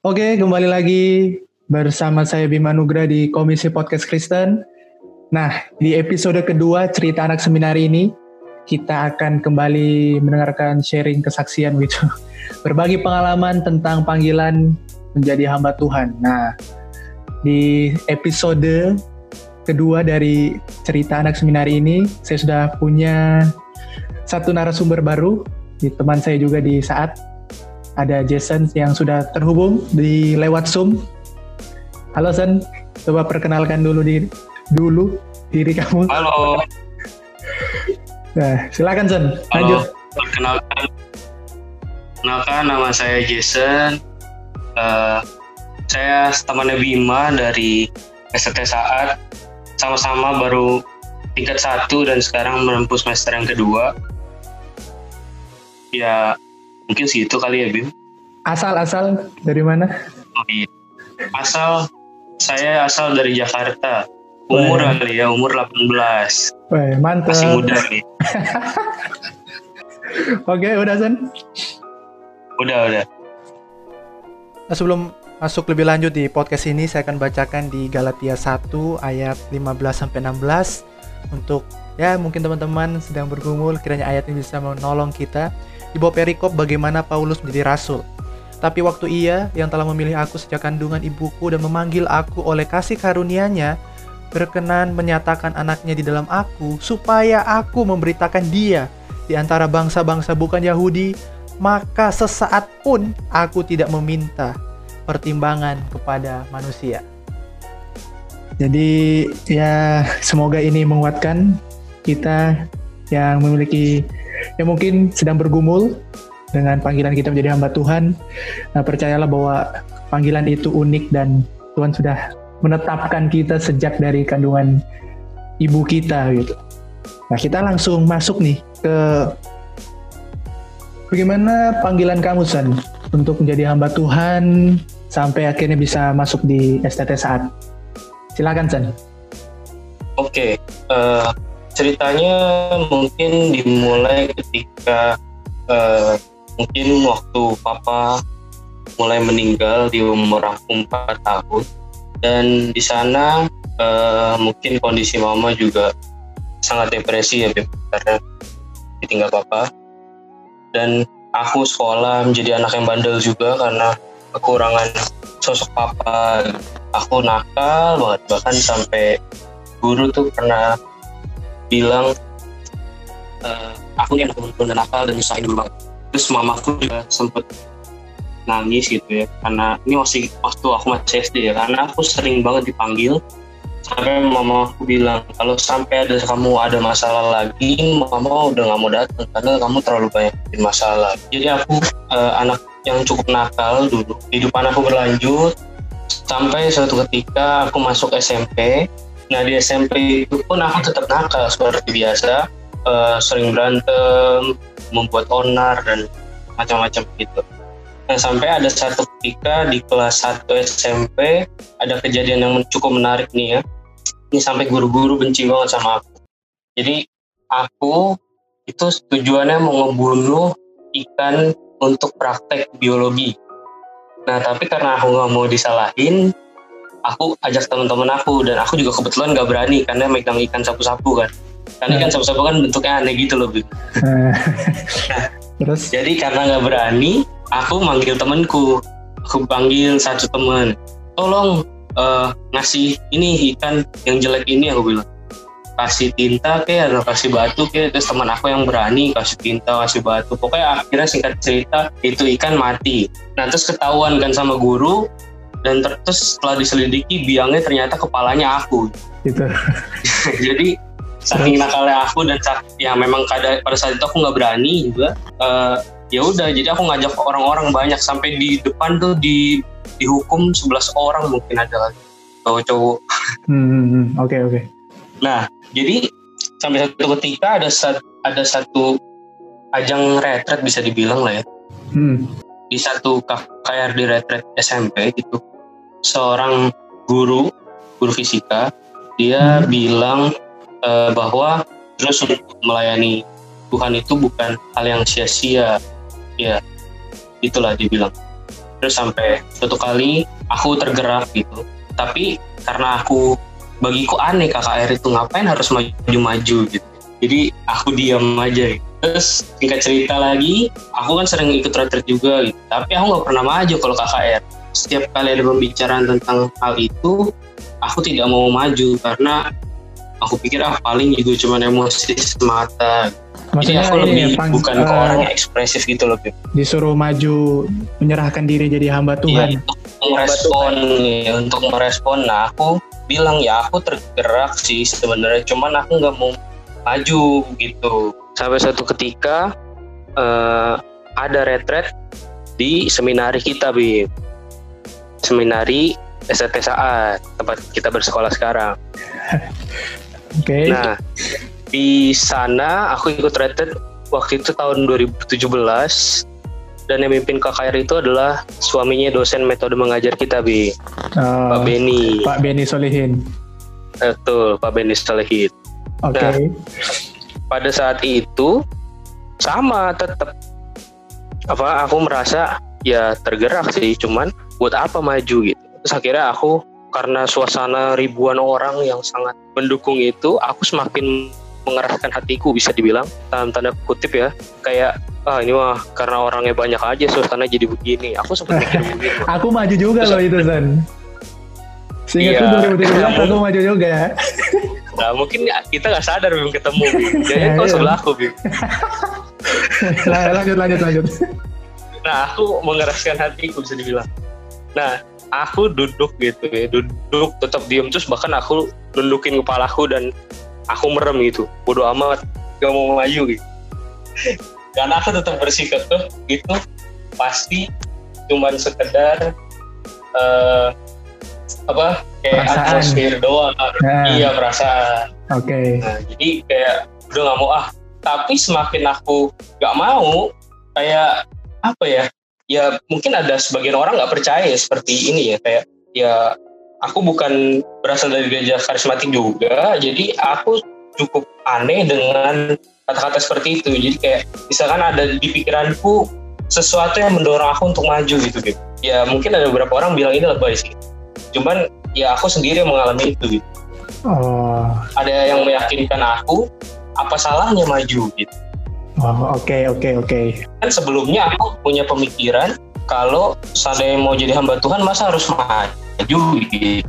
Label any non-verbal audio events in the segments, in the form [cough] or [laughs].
Oke, kembali lagi bersama saya Bima Nugra di Komisi Podcast Kristen. Nah, di episode kedua cerita anak seminar ini, kita akan kembali mendengarkan sharing kesaksian gitu. [laughs] Berbagi pengalaman tentang panggilan menjadi hamba Tuhan. Nah, di episode kedua dari cerita anak seminar ini, saya sudah punya satu narasumber baru, di teman saya juga di saat ada Jason yang sudah terhubung di lewat Zoom. Halo Sen, coba perkenalkan dulu di dulu diri kamu. Halo. Nah, silakan Sen, lanjut. Perkenalkan, perkenalkan nama saya Jason. Uh, saya temannya Bima dari ST Saat. Sama-sama baru tingkat satu dan sekarang menempuh semester yang kedua. Ya, Mungkin segitu kali ya Bim. Asal-asal dari mana? Oh iya. Asal saya asal dari Jakarta. Umur Wah. kali ya, umur 18. Wah, mantap. Masih muda nih. [laughs] Oke, udah San? Udah, udah. Nah, sebelum masuk lebih lanjut di podcast ini, saya akan bacakan di Galatia 1 ayat 15 sampai 16 untuk ya mungkin teman-teman sedang bergumul kiranya ayat ini bisa menolong kita di bawah perikop bagaimana Paulus menjadi rasul. Tapi waktu ia yang telah memilih aku sejak kandungan ibuku dan memanggil aku oleh kasih karunia-Nya, berkenan menyatakan anaknya di dalam aku, supaya aku memberitakan dia di antara bangsa-bangsa bukan Yahudi, maka sesaat pun aku tidak meminta pertimbangan kepada manusia. Jadi ya semoga ini menguatkan kita yang memiliki yang mungkin sedang bergumul dengan panggilan kita menjadi hamba Tuhan, nah, percayalah bahwa panggilan itu unik dan Tuhan sudah menetapkan kita sejak dari kandungan ibu kita gitu. Nah kita langsung masuk nih ke bagaimana panggilan kamu San untuk menjadi hamba Tuhan sampai akhirnya bisa masuk di STT saat. Silakan San. Oke, okay, uh, eh, ceritanya mungkin dimulai ketika uh, mungkin waktu papa mulai meninggal di umur aku 4 tahun. Dan di sana uh, mungkin kondisi mama juga sangat depresi ya karena ditinggal papa. Dan aku sekolah menjadi anak yang bandel juga karena kekurangan sosok papa. Aku nakal banget bahkan sampai guru tuh pernah bilang uh, aku nih anak bener nakal dan nyusahin banget terus mamaku juga sempet nangis gitu ya karena ini masih waktu aku masih SD ya karena aku sering banget dipanggil. Sampai mama aku bilang kalau sampai ada kamu ada masalah lagi mama udah nggak mau datang karena kamu terlalu banyak bikin masalah jadi aku uh, anak yang cukup nakal dulu kehidupan aku berlanjut. Sampai suatu ketika aku masuk SMP Nah di SMP itu pun aku tetap nakal seperti biasa, uh, sering berantem, membuat onar dan macam-macam gitu. Nah sampai ada satu ketika di kelas 1 SMP ada kejadian yang cukup menarik nih ya. Ini sampai guru-guru benci banget sama aku. Jadi aku itu tujuannya mau ngebunuh ikan untuk praktek biologi. Nah tapi karena aku nggak mau disalahin, aku ajak teman-teman aku dan aku juga kebetulan gak berani karena megang ikan sapu-sapu kan. Karena ikan sapu-sapu kan bentuknya aneh gitu loh nah, [laughs] terus? Jadi karena gak berani aku manggil temanku. Aku panggil satu teman. Tolong uh, ngasih ini ikan yang jelek ini aku bilang. Kasih tinta ke atau kasih batu ke terus teman aku yang berani kasih tinta kasih batu. Pokoknya akhirnya singkat cerita itu ikan mati. Nah terus ketahuan kan sama guru dan terus setelah diselidiki biangnya ternyata kepalanya aku. Gitu [laughs] jadi saking nakalnya aku dan ya memang kada, pada saat itu aku nggak berani juga. Uh, ya udah jadi aku ngajak orang-orang banyak sampai di depan tuh di dihukum 11 orang mungkin ada lagi. Cowok-cowok. [laughs] Hmm, hmm, hmm. oke okay, oke. Okay. nah jadi sampai satu ketika ada satu, ada satu ajang retret bisa dibilang lah ya. Hmm. di satu KKR di retret SMP gitu seorang guru guru fisika dia hmm. bilang uh, bahwa terus untuk melayani Tuhan itu bukan hal yang sia-sia. Ya itulah dia bilang. Terus sampai suatu kali aku tergerak gitu. Tapi karena aku bagiku aneh KKR itu ngapain harus maju-maju gitu. Jadi aku diam aja. Gitu. terus singkat cerita lagi aku kan sering ikut retret juga gitu. Tapi aku nggak pernah maju kalau KKR setiap kali ada pembicaraan tentang hal itu aku tidak mau maju karena aku pikir ah paling juga cuma emosi semata Maksudnya Jadi aku lebih ya, pang, bukan uh, ke orang yang ekspresif gitu loh Bip. Disuruh maju menyerahkan diri jadi hamba iya, Tuhan. Iya, untuk merespon ya, untuk merespon. Nah aku bilang ya aku tergerak sih sebenarnya, cuman aku nggak mau maju gitu. Sampai satu ketika uh, ada retret di seminari kita Bip. Seminari STT saat tempat kita bersekolah sekarang. [laughs] Oke. Okay. Nah, di sana aku ikut retret waktu itu tahun 2017 dan yang mimpin KKR itu adalah suaminya dosen metode mengajar kita bi uh, Pak Beni Pak Beni Solihin betul Pak Beni Solihin oke okay. nah, pada saat itu sama tetap apa aku merasa ya tergerak sih cuman buat apa maju gitu. Terus akhirnya aku karena suasana ribuan orang yang sangat mendukung itu aku semakin mengeraskan hatiku bisa dibilang. Dalam tanda kutip ya kayak ah ini mah karena orangnya banyak aja suasana jadi begini. Aku sempat mikir [laughs] begini. Aku maju juga Terus, loh itu San. Sehingga iya, 2013 aku maju juga nah mungkin kita nggak sadar belum ketemu jadi [laughs] kau iya. sebelah aku Bim. [laughs] Lanjut lanjut lanjut. Nah aku mengeraskan hatiku bisa dibilang nah aku duduk gitu ya duduk tetap diem terus bahkan aku nundukin kepalaku dan aku merem gitu bodoh amat gak mau maju gitu [laughs] karena aku tetap bersikap tuh gitu pasti cuman sekedar uh, apa kayak perasaan. atmosfer doang nah. iya perasaan oke okay. nah, jadi kayak udah gak mau ah tapi semakin aku gak mau kayak apa ya ya mungkin ada sebagian orang nggak percaya seperti ini ya kayak ya aku bukan berasal dari gereja karismatik juga, jadi aku cukup aneh dengan kata-kata seperti itu. Jadi kayak misalkan ada di pikiranku sesuatu yang mendorong aku untuk maju gitu gitu. Ya mungkin ada beberapa orang bilang ini lebay sih. Cuman ya aku sendiri yang mengalami itu gitu. Oh. Ada yang meyakinkan aku apa salahnya maju gitu. Oh oke okay, oke okay, oke. Okay. Kan sebelumnya aku punya pemikiran kalau saya mau jadi hamba Tuhan masa harus maju gitu.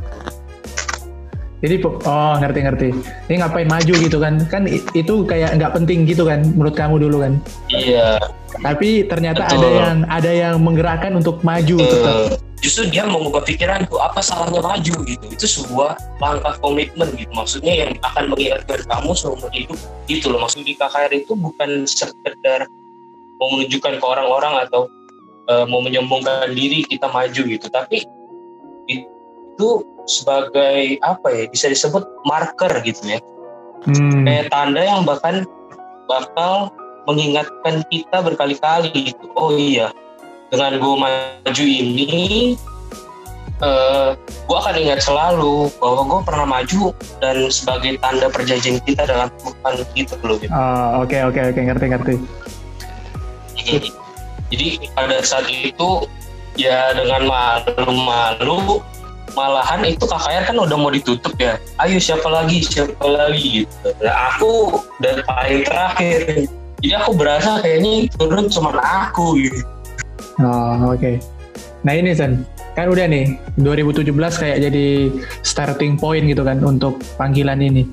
Jadi oh ngerti-ngerti. Ini ngapain maju gitu kan? Kan itu kayak nggak penting gitu kan menurut kamu dulu kan? Iya. Tapi ternyata Betul. ada yang ada yang menggerakkan untuk maju uh, tetap. Justru dia mengubah pikiranku apa salahnya maju gitu. Itu sebuah langkah komitmen gitu. Maksudnya yang akan mengingatkan kamu seumur hidup gitu loh. Maksud di KKR itu bukan sekedar mau menunjukkan ke orang-orang atau uh, mau menyombongkan diri kita maju gitu. Tapi itu sebagai apa ya bisa disebut marker gitu ya hmm. kayak tanda yang bahkan bakal mengingatkan kita berkali-kali gitu oh iya dengan gue maju ini uh, eh, gue akan ingat selalu bahwa gue pernah maju dan sebagai tanda perjanjian kita dengan Tuhan gitu loh gitu. Oh, oke oke oke. Ngerti ngerti. Jadi pada saat itu ya dengan malu-malu malahan itu KKR kan udah mau ditutup ya. Ayo siapa lagi siapa lagi gitu. Nah aku dan paling terakhir. Jadi aku berasa kayaknya turun cuma aku gitu oh oke. Okay. nah ini Sen kan udah nih 2017 kayak jadi starting point gitu kan untuk panggilan ini.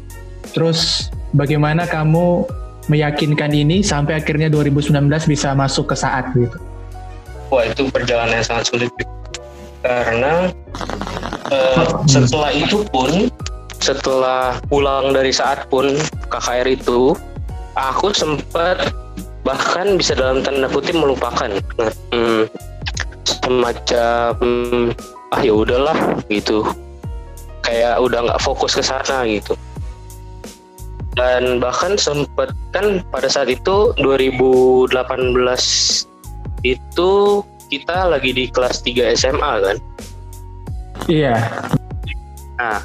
Terus bagaimana kamu meyakinkan ini sampai akhirnya 2019 bisa masuk ke saat gitu? Wah itu perjalanan yang sangat sulit. Karena uh, setelah itu pun setelah pulang dari saat pun KKR itu aku sempat bahkan bisa dalam tanda kutip melupakan hmm, semacam ah ya udahlah gitu kayak udah nggak fokus ke sana gitu dan bahkan sempat kan pada saat itu 2018 itu kita lagi di kelas 3 SMA kan? Iya. Nah,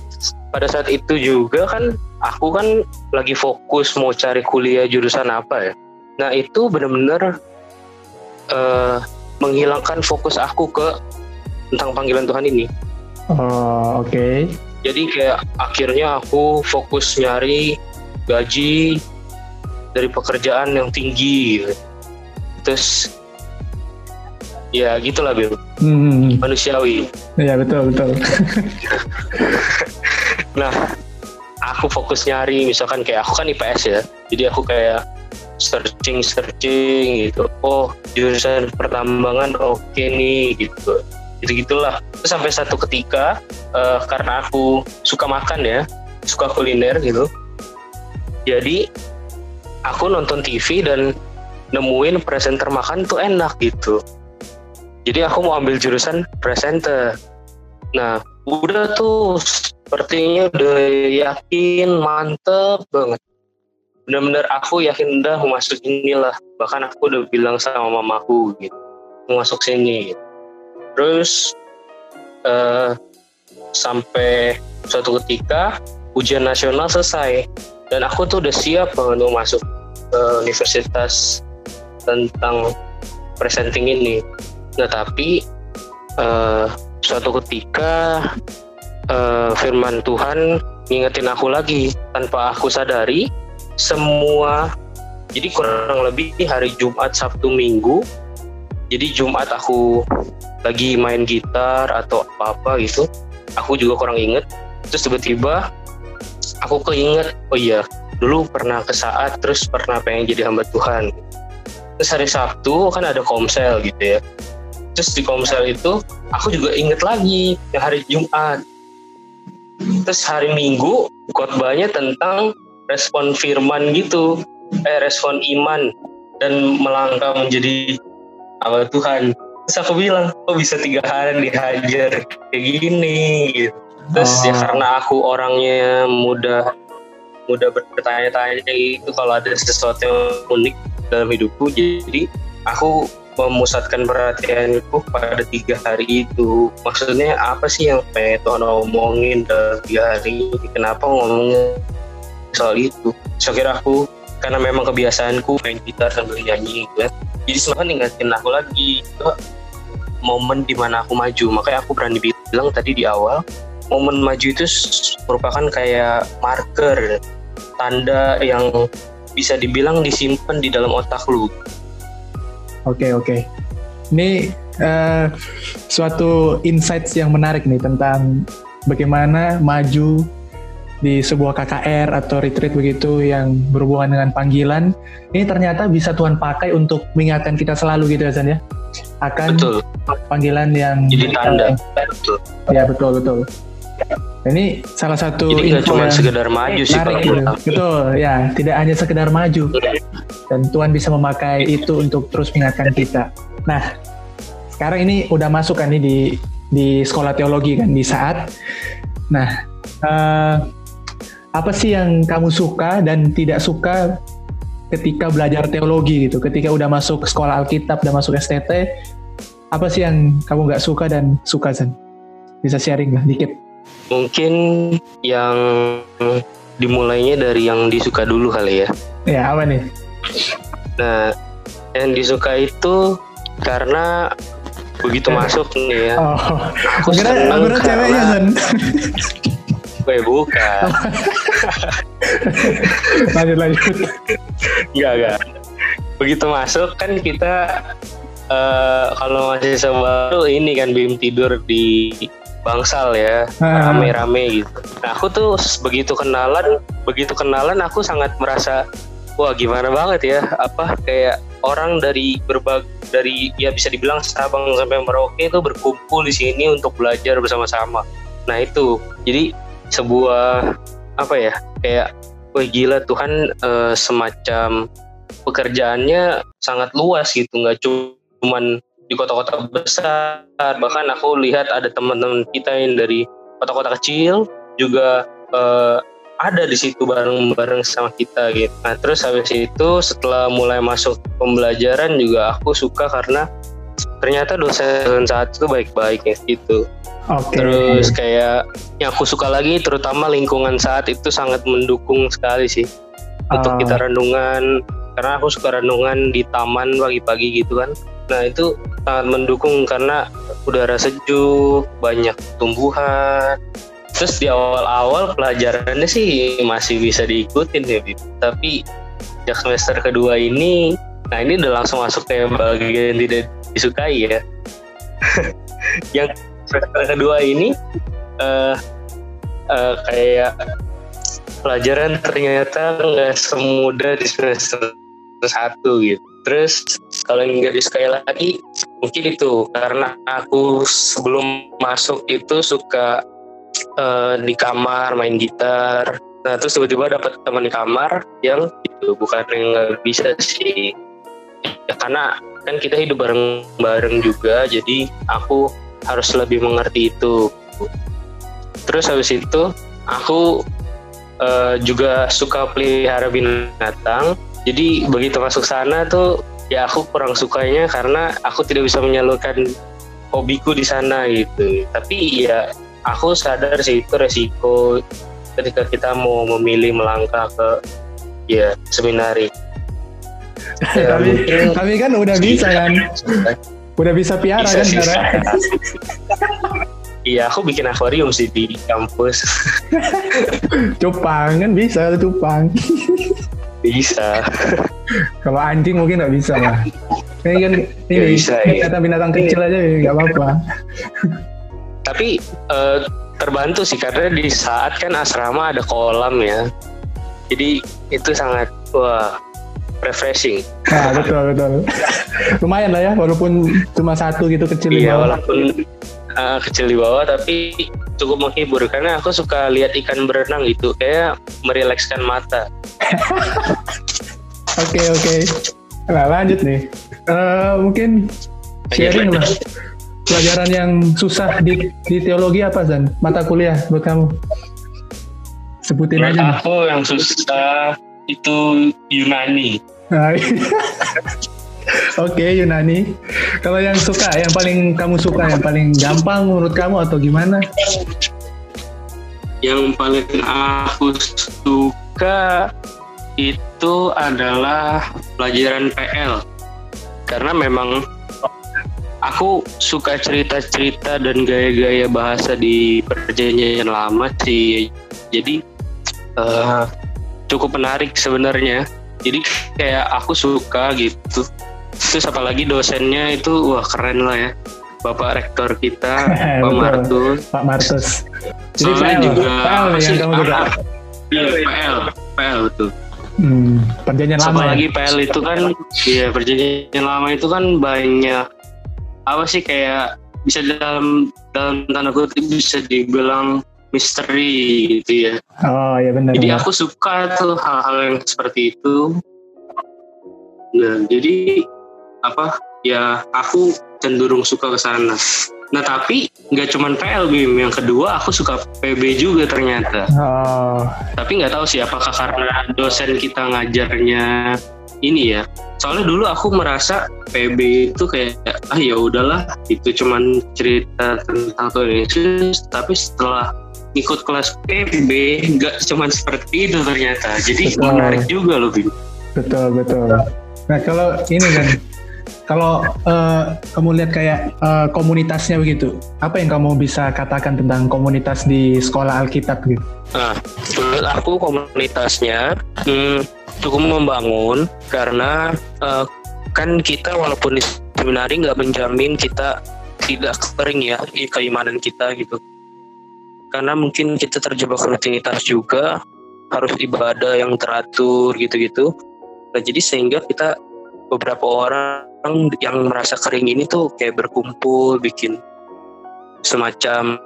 pada saat itu juga kan aku kan lagi fokus mau cari kuliah jurusan apa ya. Nah, itu bener-bener uh, menghilangkan fokus aku ke tentang panggilan Tuhan ini. Oh, oke. Okay. Jadi kayak akhirnya aku fokus nyari gaji dari pekerjaan yang tinggi. Gitu. Terus ya gitulah Bim. Hmm. Manusiawi. Iya betul betul. [laughs] nah, aku fokus nyari misalkan kayak aku kan IPS ya. Jadi aku kayak searching searching gitu. Oh jurusan pertambangan oke okay nih gitu. Gitu gitulah sampai satu ketika uh, karena aku suka makan ya suka kuliner gitu. Jadi aku nonton TV dan nemuin presenter makan tuh enak gitu. Jadi aku mau ambil jurusan presenter. Nah udah tuh sepertinya udah yakin mantep banget benar-benar aku yakin udah mau masuk inilah bahkan aku udah bilang sama mamaku gitu mau masuk sini gitu. terus uh, sampai suatu ketika ujian nasional selesai dan aku tuh udah siap banget mau masuk ke universitas tentang presenting ini nah tapi uh, suatu ketika uh, firman Tuhan ngingetin aku lagi tanpa aku sadari semua jadi kurang lebih hari Jumat Sabtu Minggu. Jadi Jumat aku lagi main gitar atau apa-apa gitu. Aku juga kurang inget. Terus tiba-tiba aku keinget oh iya dulu pernah ke saat terus pernah pengen jadi hamba Tuhan. Terus hari Sabtu kan ada komsel gitu ya. Terus di komsel itu aku juga inget lagi yang hari Jumat. Terus hari Minggu khotbahnya tentang respon firman gitu eh respon iman dan melangkah menjadi awal Tuhan. Terus aku bilang kok bisa tiga hari dihajar kayak gini? Gitu. Terus ya oh. ya karena aku orangnya mudah mudah bertanya-tanya gitu kalau ada sesuatu yang unik dalam hidupku jadi aku memusatkan perhatianku pada tiga hari itu. Maksudnya apa sih yang pengen Tuhan omongin dalam tiga hari kenapa ngomongnya soal itu. So kira aku karena memang kebiasaanku main gitar sambil nyanyi gitu ya. Jadi semakin ingatin aku lagi. Itu momen di mana aku maju. Makanya aku berani bilang tadi di awal momen maju itu merupakan kayak marker tanda yang bisa dibilang disimpan di dalam otak lu. Oke okay, oke. Okay. ini uh, suatu insights yang menarik nih tentang bagaimana maju di sebuah KKR atau retreat begitu yang berhubungan dengan panggilan ini ternyata bisa Tuhan pakai untuk mengingatkan kita selalu gitu ya Zan ya? Akan betul. panggilan yang jadi tanda. betul. Ya betul betul. Ini salah satu jadi nggak cuma sekedar maju sih kalau gitu. betul ya. Tidak hanya sekedar maju. Dan Tuhan bisa memakai itu untuk terus mengingatkan kita. Nah sekarang ini udah masuk kan nih di di sekolah teologi kan di saat. Nah uh, apa sih yang kamu suka dan tidak suka ketika belajar teologi gitu? Ketika udah masuk sekolah Alkitab udah masuk STT apa sih yang kamu nggak suka dan suka Zan bisa sharing lah dikit. Mungkin yang dimulainya dari yang disuka dulu kali ya. Ya apa nih? Nah yang disuka itu karena begitu [laughs] masuk nih ya. Oh, aku senang karena ceweknya Zan [laughs] Gue bukan. [laughs] lanjut lanjut. Enggak enggak. Begitu masuk kan kita uh, kalau masih baru ini kan bim tidur di bangsal ya ah. rame-rame gitu. Nah aku tuh begitu kenalan, begitu kenalan aku sangat merasa wah gimana banget ya apa kayak orang dari berbagai dari ya bisa dibilang Sabang sampai Merauke itu berkumpul di sini untuk belajar bersama-sama. Nah itu jadi sebuah apa ya kayak wah gila Tuhan uh, semacam pekerjaannya sangat luas gitu nggak cuman di kota-kota besar bahkan aku lihat ada teman-teman kita yang dari kota-kota kecil juga uh, ada di situ bareng-bareng sama kita gitu. Nah terus habis itu setelah mulai masuk pembelajaran juga aku suka karena ternyata dosen saat itu baik-baik ya gitu. Okay. Terus kayak yang aku suka lagi terutama lingkungan saat itu sangat mendukung sekali sih uh. untuk ah. kita renungan karena aku suka renungan di taman pagi-pagi gitu kan. Nah itu sangat mendukung karena udara sejuk, banyak tumbuhan. Terus di awal-awal pelajarannya sih masih bisa diikutin ya, tapi sejak semester kedua ini, nah ini udah langsung masuk ke bagian tidak disukai ya. [laughs] yang semester kedua ini uh, uh, kayak pelajaran ternyata nggak semudah di semester satu gitu. Terus kalau nggak disukai lagi mungkin itu karena aku sebelum masuk itu suka uh, di kamar main gitar. Nah terus tiba-tiba dapat teman kamar yang itu bukan yang nggak bisa sih. Ya, karena kan kita hidup bareng-bareng juga, jadi aku harus lebih mengerti itu. Terus habis itu aku uh, juga suka pelihara binatang. Jadi begitu masuk sana tuh ya aku kurang sukanya karena aku tidak bisa menyalurkan hobiku di sana gitu. Tapi ya aku sadar sih itu resiko ketika kita mau memilih melangkah ke ya seminari ya, tapi tapi kan udah bisa kan udah bisa piara bisa, kan sekarang Iya, aku bikin akuarium sih di kampus. cupang kan bisa cupang. Bisa. Kalau anjing mungkin nggak bisa lah. Ini kan ini bisa, binatang-binatang iya. kecil aja ya nggak apa-apa. Tapi uh, terbantu sih karena di saat kan asrama ada kolam ya. Jadi itu sangat wah refreshing. Nah, betul betul. [laughs] Lumayan lah ya walaupun cuma satu gitu kecil. Iya, walaupun uh, kecil di bawah tapi cukup menghibur karena aku suka lihat ikan berenang itu kayak merilekskan mata. [laughs] Oke oke. Okay, Nah lanjut nih. Uh, mungkin sharing lah. Pelajaran yang susah di, di teologi apa Zan? Mata kuliah buat kamu? Sebutin Menurut aja. Aku yang susah itu Yunani. Oke okay, Yunani. Kalau yang suka, yang paling kamu suka, yang paling gampang menurut kamu atau gimana? Yang paling aku suka itu adalah pelajaran PL. Karena memang aku suka cerita-cerita dan gaya-gaya bahasa di perjanjian lama sih. Jadi uh, cukup menarik sebenarnya. Jadi kayak aku suka gitu. Terus apalagi dosennya itu wah keren lah ya. Bapak Rektor kita [laughs] Pak Martus. Pak Martus. Jadi PL, juga PL yang kamu juga. PL PL tuh hmm, perjanjian lama apalagi ya? PL itu kan iya perjanjian lama itu kan banyak. Apa sih kayak bisa dalam dalam tanda kutip bisa dibilang misteri gitu ya. Oh ya benar. Jadi aku suka tuh hal-hal yang seperti itu. Nah, jadi apa ya aku cenderung suka ke sana. Nah tapi nggak cuma PL Bim, yang kedua aku suka PB juga ternyata. Oh. Tapi nggak tahu sih apakah karena dosen kita ngajarnya ini ya. Soalnya dulu aku merasa PB itu kayak ah ya udahlah itu cuma cerita tentang Yesus, tapi setelah ikut kelas PB nggak cuma seperti itu ternyata. Jadi betul. menarik juga loh Bim. Betul betul. Nah kalau ini kan kalau uh, kamu lihat kayak uh, komunitasnya begitu, apa yang kamu bisa katakan tentang komunitas di sekolah Alkitab gitu? Nah, menurut aku komunitasnya hmm, cukup membangun karena uh, kan kita walaupun di seminari nggak menjamin kita tidak kering ya keimanan kita gitu. Karena mungkin kita terjebak rutinitas juga, harus ibadah yang teratur gitu-gitu. Nah, jadi sehingga kita beberapa orang yang merasa kering ini tuh kayak berkumpul bikin semacam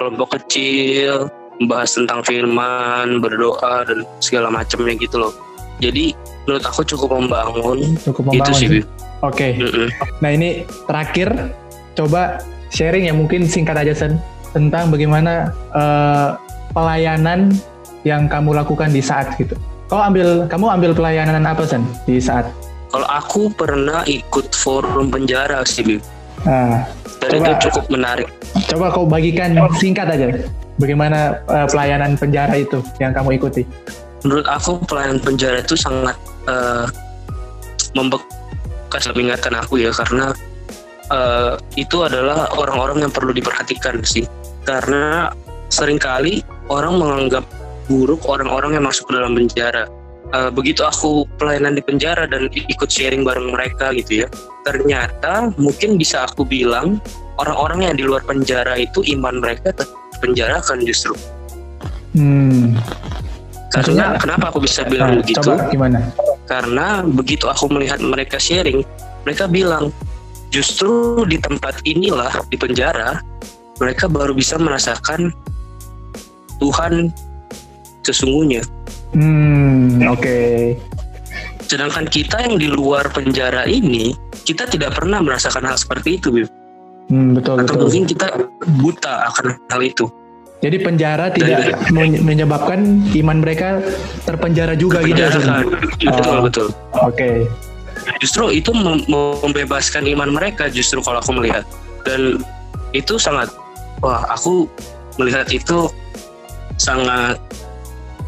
kelompok kecil membahas tentang firman berdoa dan segala macamnya gitu loh jadi menurut aku cukup membangun cukup membangun itu sih oke okay. mm -mm. nah ini terakhir coba sharing ya mungkin singkat aja sen tentang bagaimana uh, pelayanan yang kamu lakukan di saat gitu kau ambil kamu ambil pelayanan apa sen di saat kalau aku pernah ikut forum penjara sih, Bim. Nah, Dan coba, itu cukup menarik. Coba kau bagikan singkat aja, bagaimana uh, pelayanan penjara itu yang kamu ikuti? Menurut aku pelayanan penjara itu sangat uh, membekas ingatan aku ya, karena uh, itu adalah orang-orang yang perlu diperhatikan sih. Karena sering kali orang menganggap buruk orang-orang yang masuk ke dalam penjara. Uh, begitu aku pelayanan di penjara dan ikut sharing bareng mereka gitu ya ternyata mungkin bisa aku bilang orang-orang yang di luar penjara itu iman mereka terpenjarakan justru. Hmm. karena Maksudnya, kenapa aku bisa bilang nah, begitu? coba gimana? Karena begitu aku melihat mereka sharing mereka bilang justru di tempat inilah di penjara mereka baru bisa merasakan Tuhan sesungguhnya Hmm, oke. Okay. Sedangkan kita yang di luar penjara ini, kita tidak pernah merasakan hal seperti itu, Bib. Hmm, betul, Atau betul. mungkin kita buta akan hal itu. Jadi penjara tidak Dan, menyebabkan iman mereka terpenjara juga gitu. Ya, betul, oh. betul. Oke. Okay. Justru itu membebaskan iman mereka justru kalau aku melihat. Dan itu sangat wah, aku melihat itu sangat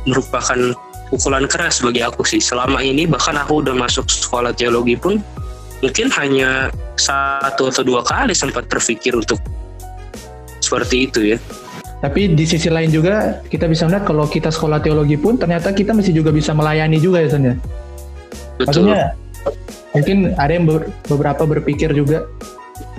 merupakan pukulan keras bagi aku sih. Selama ini bahkan aku udah masuk sekolah teologi pun mungkin hanya satu atau dua kali sempat terpikir untuk seperti itu ya. Tapi di sisi lain juga kita bisa melihat kalau kita sekolah teologi pun ternyata kita masih juga bisa melayani juga ya Son ya. Betul. Maksudnya mungkin ada yang beberapa berpikir juga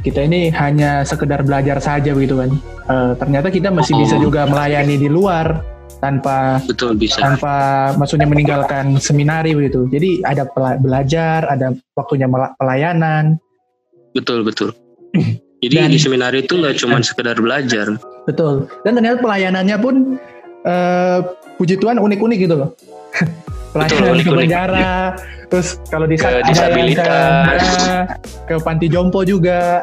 kita ini hanya sekedar belajar saja begitu kan. Uh, ternyata kita masih oh. bisa juga melayani di luar tanpa betul bisa tanpa maksudnya meninggalkan seminari begitu. Jadi ada belajar, ada waktunya pelayanan. Betul betul. [clears throat] Jadi Dan, di seminari itu nggak cuma sekedar belajar. Betul. Dan ternyata pelayanannya pun uh, puji Tuhan unik-unik gitu loh. [laughs] pelayanan betul, ke penjara, terus kalau di ada yang ke, ke panti jompo juga.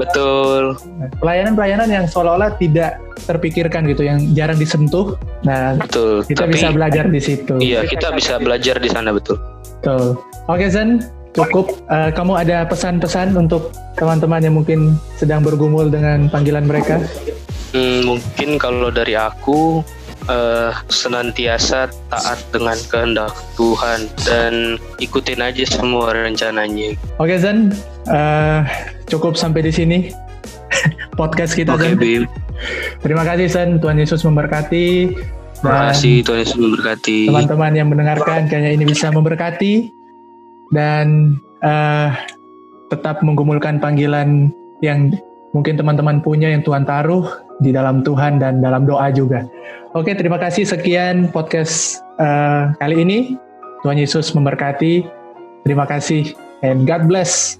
Betul. Pelayanan-pelayanan yang seolah-olah tidak terpikirkan gitu, yang jarang disentuh. Nah, betul. Kita Tapi, bisa belajar di situ. Iya, kita bisa belajar di sana betul. Betul. Oke Zen, cukup. Uh, kamu ada pesan-pesan untuk teman-teman yang mungkin sedang bergumul dengan panggilan mereka? Hmm, mungkin kalau dari aku uh, senantiasa taat dengan kehendak Tuhan dan ikutin aja semua rencananya. Oke Zan, uh, cukup sampai di sini [laughs] podcast kita. Oke okay, Bim. Terima kasih San, Tuhan Yesus memberkati. Terima kasih Tuhan Yesus memberkati. Teman-teman yang mendengarkan kayaknya ini bisa memberkati dan uh, tetap menggumulkan panggilan yang mungkin teman-teman punya yang Tuhan taruh di dalam Tuhan dan dalam doa juga. Oke, terima kasih sekian podcast uh, kali ini. Tuhan Yesus memberkati. Terima kasih and God bless.